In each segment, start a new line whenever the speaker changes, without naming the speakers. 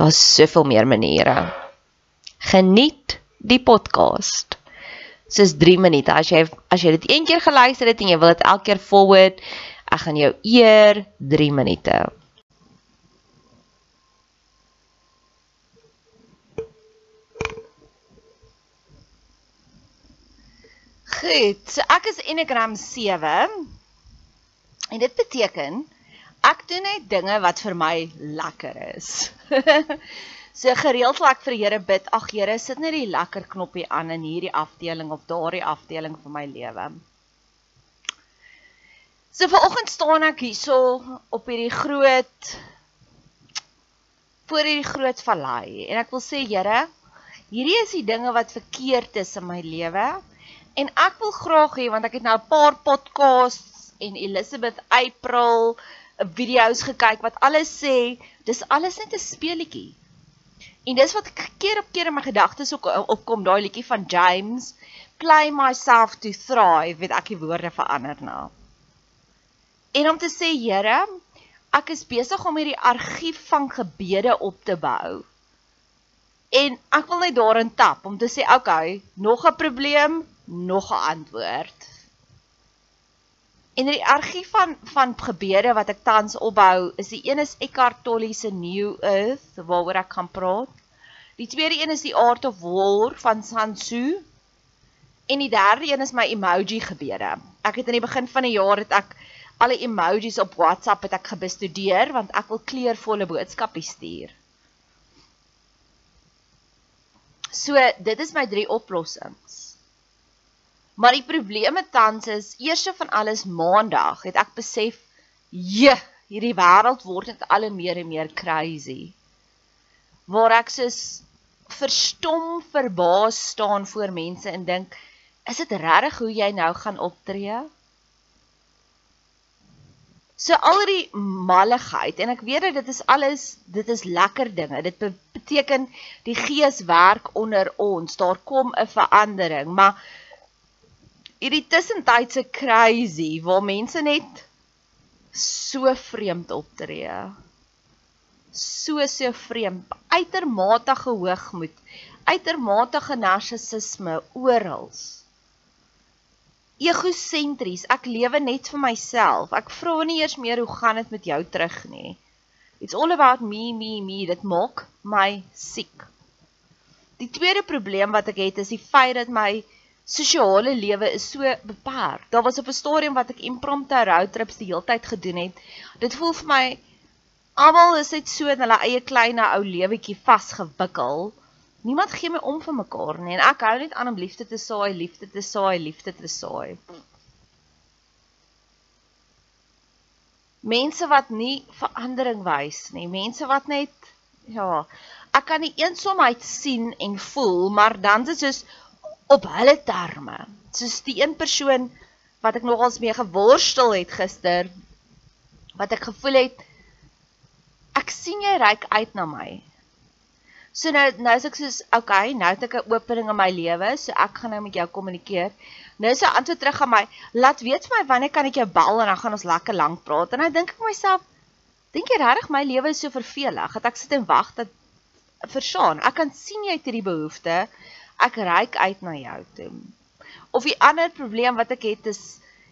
Daar's soveel meer maniere. Geniet die podcast. Dis 3 minute. As jy as jy dit een keer geluister het en jy wil dit elke keer forward, ek gaan jou eer 3 minute. Goed, so ek is Enneagram 7. En dit beteken ek doen net dinge wat vir my lekker is. so gereeld laat ek vir die Here bid, ag Here, sit net die lekker knoppie aan in hierdie afdeling of daardie afdeling van my lewe. So vanoggend staan ek hierso op hierdie groot voor hierdie groot vallei en ek wil sê Here, hierdie is die dinge wat verkeerd is in my lewe en ek wil graag hê want ek het nou 'n paar podcasts en Elizabeth April video's gekyk wat alles sê, dis alles net 'n speelietjie. En dis wat keer op keer in my gedagtes ook opkom, daai liedjie van James, play myself to thrive, weet ek die woorde verander na. En om te sê, Here, ek is besig om hierdie argief van gebede op te bou. En ek wil net daarin tap om te sê, okay, nog 'n probleem, nog 'n antwoord. En die argief van van gebede wat ek tans opbou, is die een is Eckhart Tolle se New Earth waaroor ek kan praat. Die tweede een is die Art of War van Sun Tzu. En die derde een is my emoji gebede. Ek het in die begin van die jaar het ek alle emojis op WhatsApp het ek gebestudeer want ek wil kleurvolle boodskappe stuur. So, dit is my drie oplossings. Maar die probleme tans is eerste van alles maandag het ek besef, "Je, hierdie wêreld word net al meer en meer crazy." Waar ek soos verstom verbaas staan voor mense en dink, "Is dit regtig hoe jy nou gaan optree?" So al die malligheid en ek weet dat dit is alles dit is lekker dinge. Dit be beteken die gees werk onder ons. Daar kom 'n verandering, maar hierdie tussentydse crazy waar mense net so vreemd optree. So so vreemd, uitermate hoogmoed, uitermate narcissisme oral egosentries. Ek lewe net vir myself. Ek vra nie eers meer hoe gaan dit met jou terug nie. It's all about me, me, me. Dit maak my siek. Die tweede probleem wat ek het is die feit dat my sosiale lewe is so beperk. Daar was op 'n stadium wat ek impromptu roadtrips die hele tyd gedoen het. Dit voel vir my almal is net so in hulle eie klein ou lewetjie vasgewikkel Niemand gee my om vir mekaar nie en ek hou net aan om liefde te saai, liefde te saai, liefde te saai. Mense wat nie verandering wys nie, mense wat net ja, ek kan die eensaamheid sien en voel, maar dan is dit soos op hulle terme. Soos die een persoon wat ek nogals mee geworstel het gister wat ek gevoel het ek sien jy reik uit na my So nou nou is ek soos okay, nou het ek 'n opening in my lewe, so ek gaan nou met jou kommunikeer. Nou is sy antwoord terug aan my, laat weet vir my wanneer kan ek jou bel en dan gaan ons lekker lank praat. En nou dink ek myself, dink jy regtig my lewe is so vervelig dat ek sit en wag dat verstaan. Ek kan sien jy het hierdie behoefte. Ek reik uit na jou toe. Of die ander probleem wat ek het is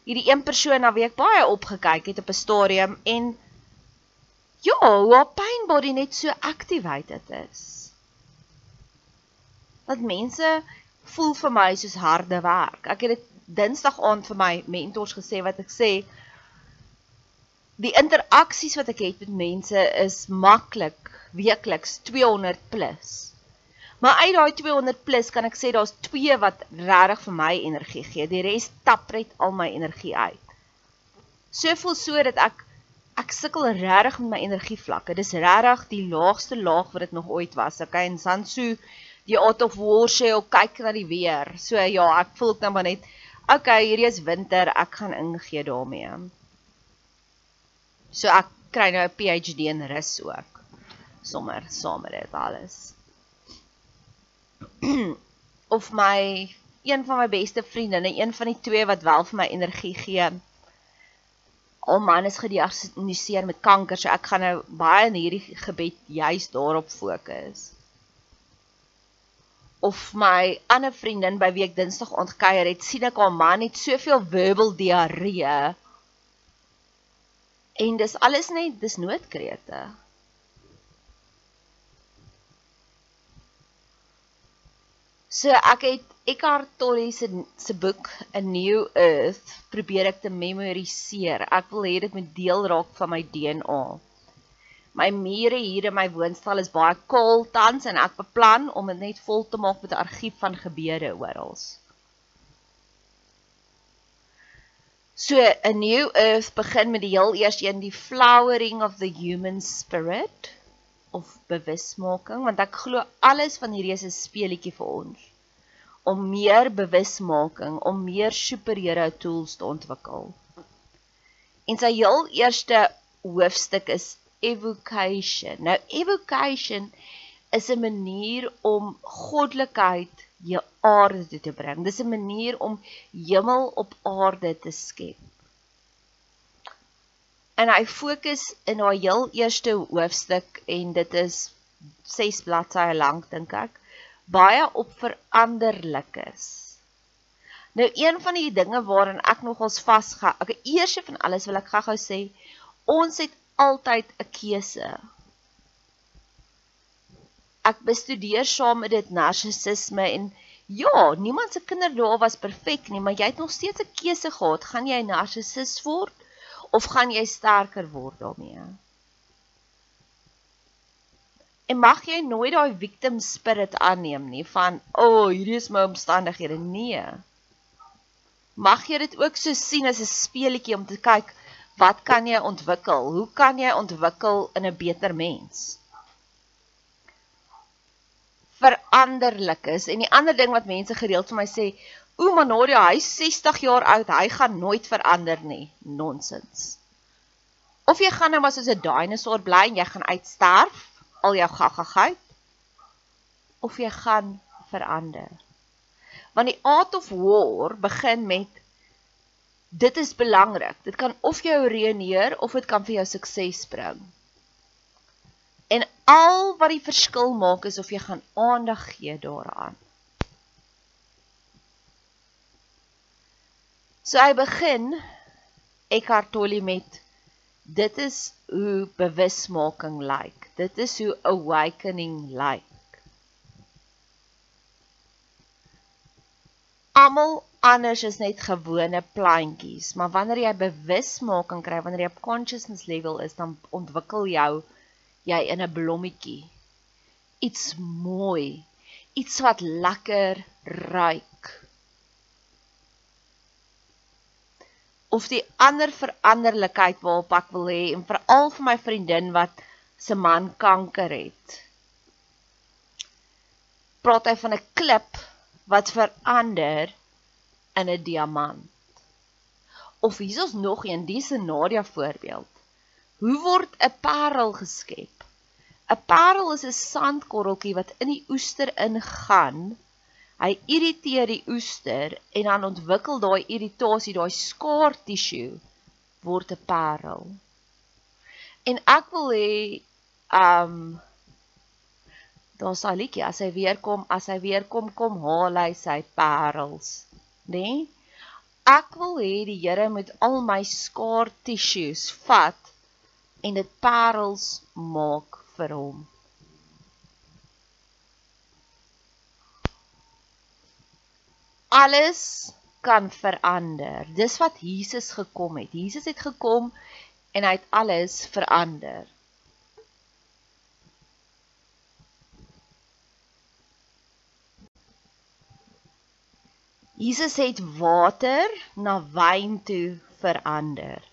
hierdie een persoon na wie ek baie opgekyk het op 'n stadium en ja, hoe haar pain body net so activated is dat mense voel vir my soos harde werk. Ek het dit Dinsdag aand vir my mentors gesê wat ek sê die interaksies wat ek het met mense is maklik weekliks 200 plus. Maar uit daai 200 plus kan ek sê daar's twee wat regtig vir my energie gee. Die res tap net al my energie uit. So voel so dat ek ek sukkel regtig met my energievlakke. Dis regtig die laagste laag wat dit nog ooit was. Okay, en Sansu die out of war sê ook kyk na die weer. So ja, ek voel ek dan maar net okay, hierdie is winter, ek gaan ingee daarmee. So ek kry nou 'n PhD in rus ook. Sommer saam met dit alles. of my een van my beste vriendinne, een van die twee wat wel vir my energie gee. Al man is gediagnoseer met kanker, so ek gaan nou baie in hierdie gebed juis daarop fokus of my ander vriendin by wie ek Dinsdag ontkuier het, sien ek haar man het soveel verbal diarree. En dis alles net dis noodkrete. So ek het Eckhart Tolle se se boek A New Earth probeer ek te memoriseer. Ek wil hê dit moet deel raak van my DNA. My mure hier in my woonstel is baie kaal tans en ek beplan om dit net vol te maak met 'n argief van gebede oral. So, a new earth begin met die heel eers een die flowering of the human spirit of bewusmaking want ek glo alles van hierdie is 'n speletjie vir ons om meer bewusmaking, om meer superieure tools te ontwikkel. En sy heel eerste hoofstuk is evocation. Nou evocation is 'n manier om goddelikheid jou aarde toe te bring. Dis 'n manier om hemel op aarde te skep. En hy fokus in haar heel eerste hoofstuk en dit is 6 bladsye lank dink ek, baie op veranderlikes. Nou een van die dinge waarin ek nogals vasgehou, ek eers van alles wil ek gou-gou sê, ons het altyd 'n keuse. Ek bestudeer saam met dit narcissisme en ja, niemand se kinderdae was perfek nie, maar jy het nog steeds 'n keuse gehad. Gaan jy 'n narcissus word of gaan jy sterker word daarmee? En mag jy nooit daai victim spirit aanneem nie van, "O, oh, hierdie is my omstandighede." Nee. Mag jy dit ook so sien as 'n speletjie om te kyk, wat kan jy ontwikkel? Hoe kan jy ontwikkel in 'n beter mens? Veranderlik is en die ander ding wat mense gereeld vir my sê, "O, Manoria, hy's 60 jaar oud, hy gaan nooit verander nie." Nonsens. Of jy gaan nou maar soos 'n dinosour bly en jy gaan uitsterf, al jou gaggagheid, of jy gaan verander. Want die art of war begin met dit is belangrik. Dit kan of jou ruïneer of dit kan vir jou sukses bring. En al wat die verskil maak is of jy gaan aandag gee daaraan. So hy begin Eckhart Tolle met dit is hoe bewusmaking lyk. Dit is hoe awakening lyk. Almal anders is net gewone plantjies, maar wanneer jy bewusmaking kry, wanneer jy op consciousness level is, dan ontwikkel jou jy in 'n blommetjie. Iets mooi, iets wat lekker ruik. Of die ander veranderlikheid waarop ek wil hê en veral vir my vriendin wat se man kanker het. Praat hy van 'n klip wat verander in 'n diamant. Of hier is nog een dis Nadia voorbeeld. Hoe word 'n parel geskep? 'n Parel is 'n sandkorreltjie wat in die oester ingaan. Hy irriteer die oester en dan ontwikkel daai irritasie, daai skaar tissue word 'n parel. En ek wil hê um daar's daai liedjie as hy weer kom, as hy weer kom, kom haal hy sy parels nê? Nee? Ek wil hê die Here moet al my skaar tissues vat en dit parels maak vir hom. Alles kan verander. Dis wat Jesus gekom het. Jesus het gekom en hy het alles verander. Jesus het water na wyn toe verander.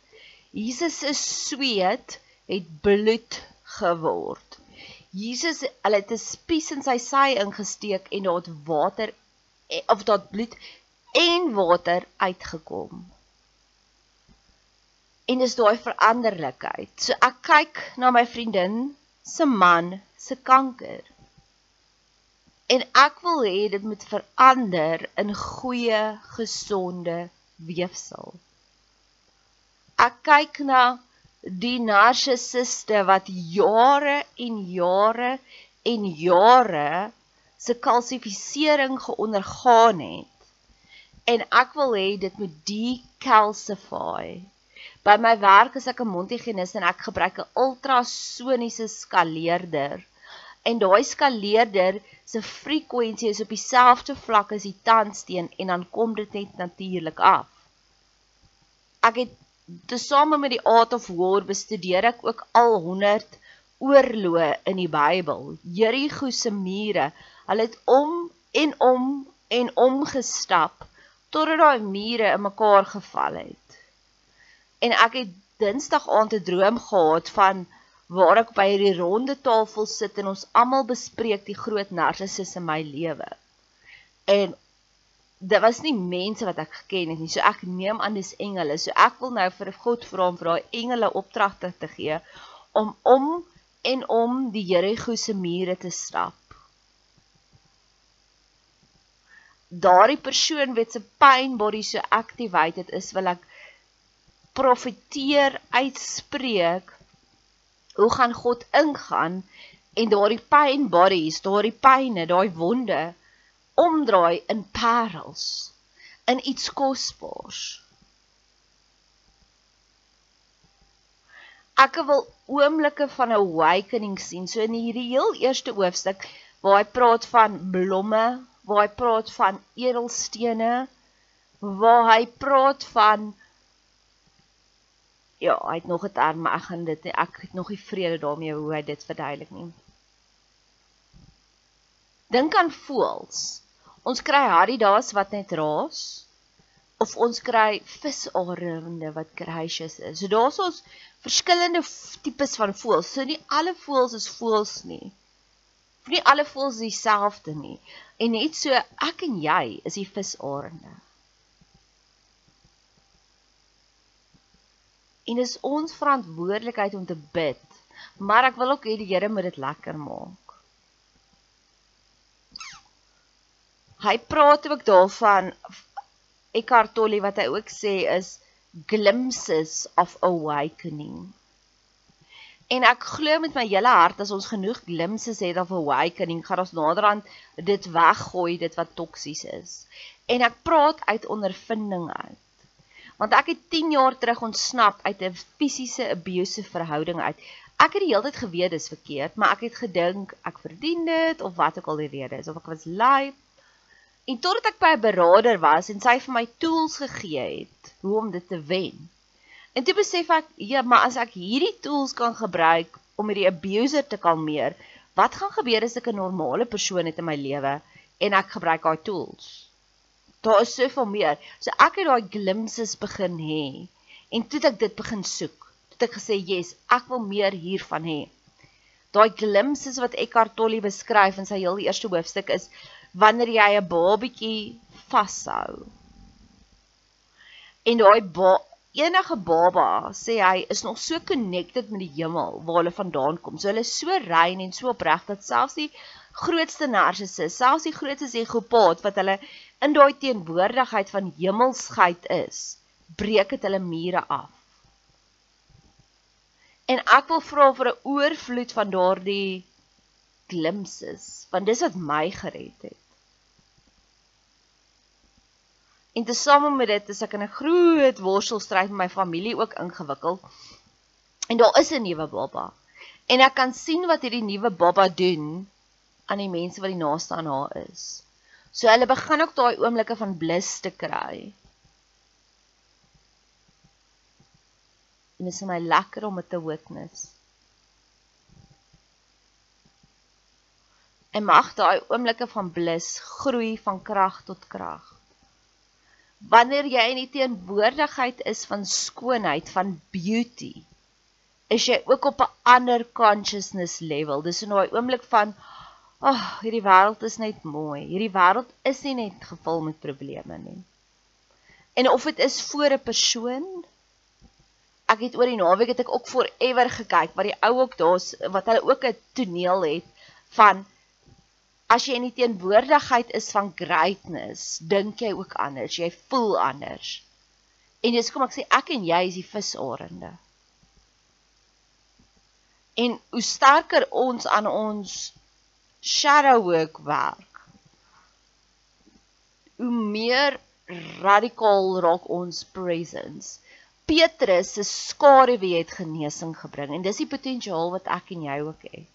Jesus se sweet het bloed geword. Jesus, hulle het 'n spies in sy sy ingesteek en daar het water of daar bloed en water uitgekom. En dis daai veranderlikheid. So ek kyk na my vriendin se man se kanker. En ek wil hê dit moet verander in goeie, gesonde weefsel. Ek kyk na die narcissiste wat jare en jare en jare se kalsifisering geondergaan het. En ek wil hê dit moet decalcify. By my werk is ek 'n mondhygiënis en ek gebruik 'n ultrasoniese skaleerder en daai skaleerder se frekwensie is op dieselfde vlak as die tandsteen en dan kom dit net natuurlik af. Ek het tesame met die Art of War bestudeer ek ook al 100 oorloë in die Bybel. Jerigo se mure, hulle het om en om en om gestap totdat daai mure in mekaar geval het. En ek het Dinsdag aand 'n droom gehad van waar ek by hierdie ronde tafel sit en ons almal bespreek die groot narcissus in my lewe. En dit was nie mense wat ek geken het nie. So ek neem aan dis engele. So ek wil nou vir God vra om vir daai engele opdragte te gee om om en om die Jerigo se mure te stap. Daardie persoon weet se pyn body so activated is, wil ek profeteer uitspreek hoe gaan God ingaan en daardie pyn bodies, daardie pyne, daai wonde omdraai in parels, in iets kosbaars. Ek wil oomblikke van 'n awakening sien. So in hierdie heel eerste hoofstuk waar hy praat van blomme, waar hy praat van edelstene, waar hy praat van ja, hy het nog 'n term, maar ek gaan dit nie ek het nog nie vrede daarmee hoe hy dit verduidelik nie. Dink aan voëls. Ons kry haridaas wat net raas of ons kry visarende wat gracious is. So daar's ons verskillende tipes van voëls. So nie alle voëls is voëls nie. Nie alle voëls is dieselfde nie. En net so ek en jy is die visarende. En dis ons verantwoordelikheid om te bid. Maar ek wil ook hê die Here moet dit lekker maak. Hy praat ook daarvan Eckhart Tolle wat hy ook sê is glimpses of awakening. En ek glo met my hele hart as ons genoeg glimpses het of awakening, gaan ons naderhand dit weggooi dit wat toksies is. En ek praat uit ondervinding uit. Want ek het 10 jaar terug ontsnap uit 'n fisiese abusive verhouding uit. Ek het die hele tyd geweet dis verkeerd, maar ek het gedink ek verdien dit of wat ook al die rede is of ek was lui. En totdat ek by 'n beraader was en sy vir my tools gegee het hoe om dit te wen. En toe besef ek, ja, maar as ek hierdie tools kan gebruik om hierdie abuser te kalmeer, wat gaan gebeur as ek 'n normale persoon het in my lewe en ek gebruik daai tools? Daar is soveel meer. So ek het daai glimpses begin hê en toe ek dit begin soek. Toe ek gesê, "Yes, ek wil meer hiervan hê." Daai glimpses wat Eckhart Tolle beskryf in sy heel eerste hoofstuk is wanneer jy 'n babatjie vashou. En daai enige baba sê hy is nog so connected met die hemel waar hulle vandaan kom. So hulle is so rein en so opreg dat selfs die grootste narcissus, selfs die grootste psigopaat wat hulle in daai teenwoordigheid van hemelsheid is, breek dit hulle mure af. En ek wil vra vir 'n oorvloed van daardie glimpses, want dis wat my gered het. En tesame met dit is ek in 'n groot worstelstryd met my familie ook ingewikkeld. En daar is 'n nuwe baba. En ek kan sien wat hierdie nuwe baba doen aan die mense wat die naaste aan haar is. So hulle begin ook daai oomblikke van blus te kry. En dit is my lekker om dit te witness. En mag daai oomblikke van blus groei van krag tot krag wanneer jy in die teenwoordigheid is van skoonheid, van beauty, is jy ook op 'n ander consciousness level. Dis in daai oomblik van ag, oh, hierdie wêreld is net mooi. Hierdie wêreld is nie net gevul met probleme nie. En of dit is voor 'n persoon Ek het oor die naweek het ek ook forever gekyk wat die ou ook daar's wat hulle ook 'n toneel het van as jy in die teenwoordigheid is van greatness, dink jy ook anders, jy voel anders. En dis kom ek sê ek en jy is die visarende. En hoe sterker ons aan ons shadow work werk, hoe meer radikaal raak ons presence. Petrus se skaduwee het genesing gebring en dis die potensiaal wat ek en jy ook het.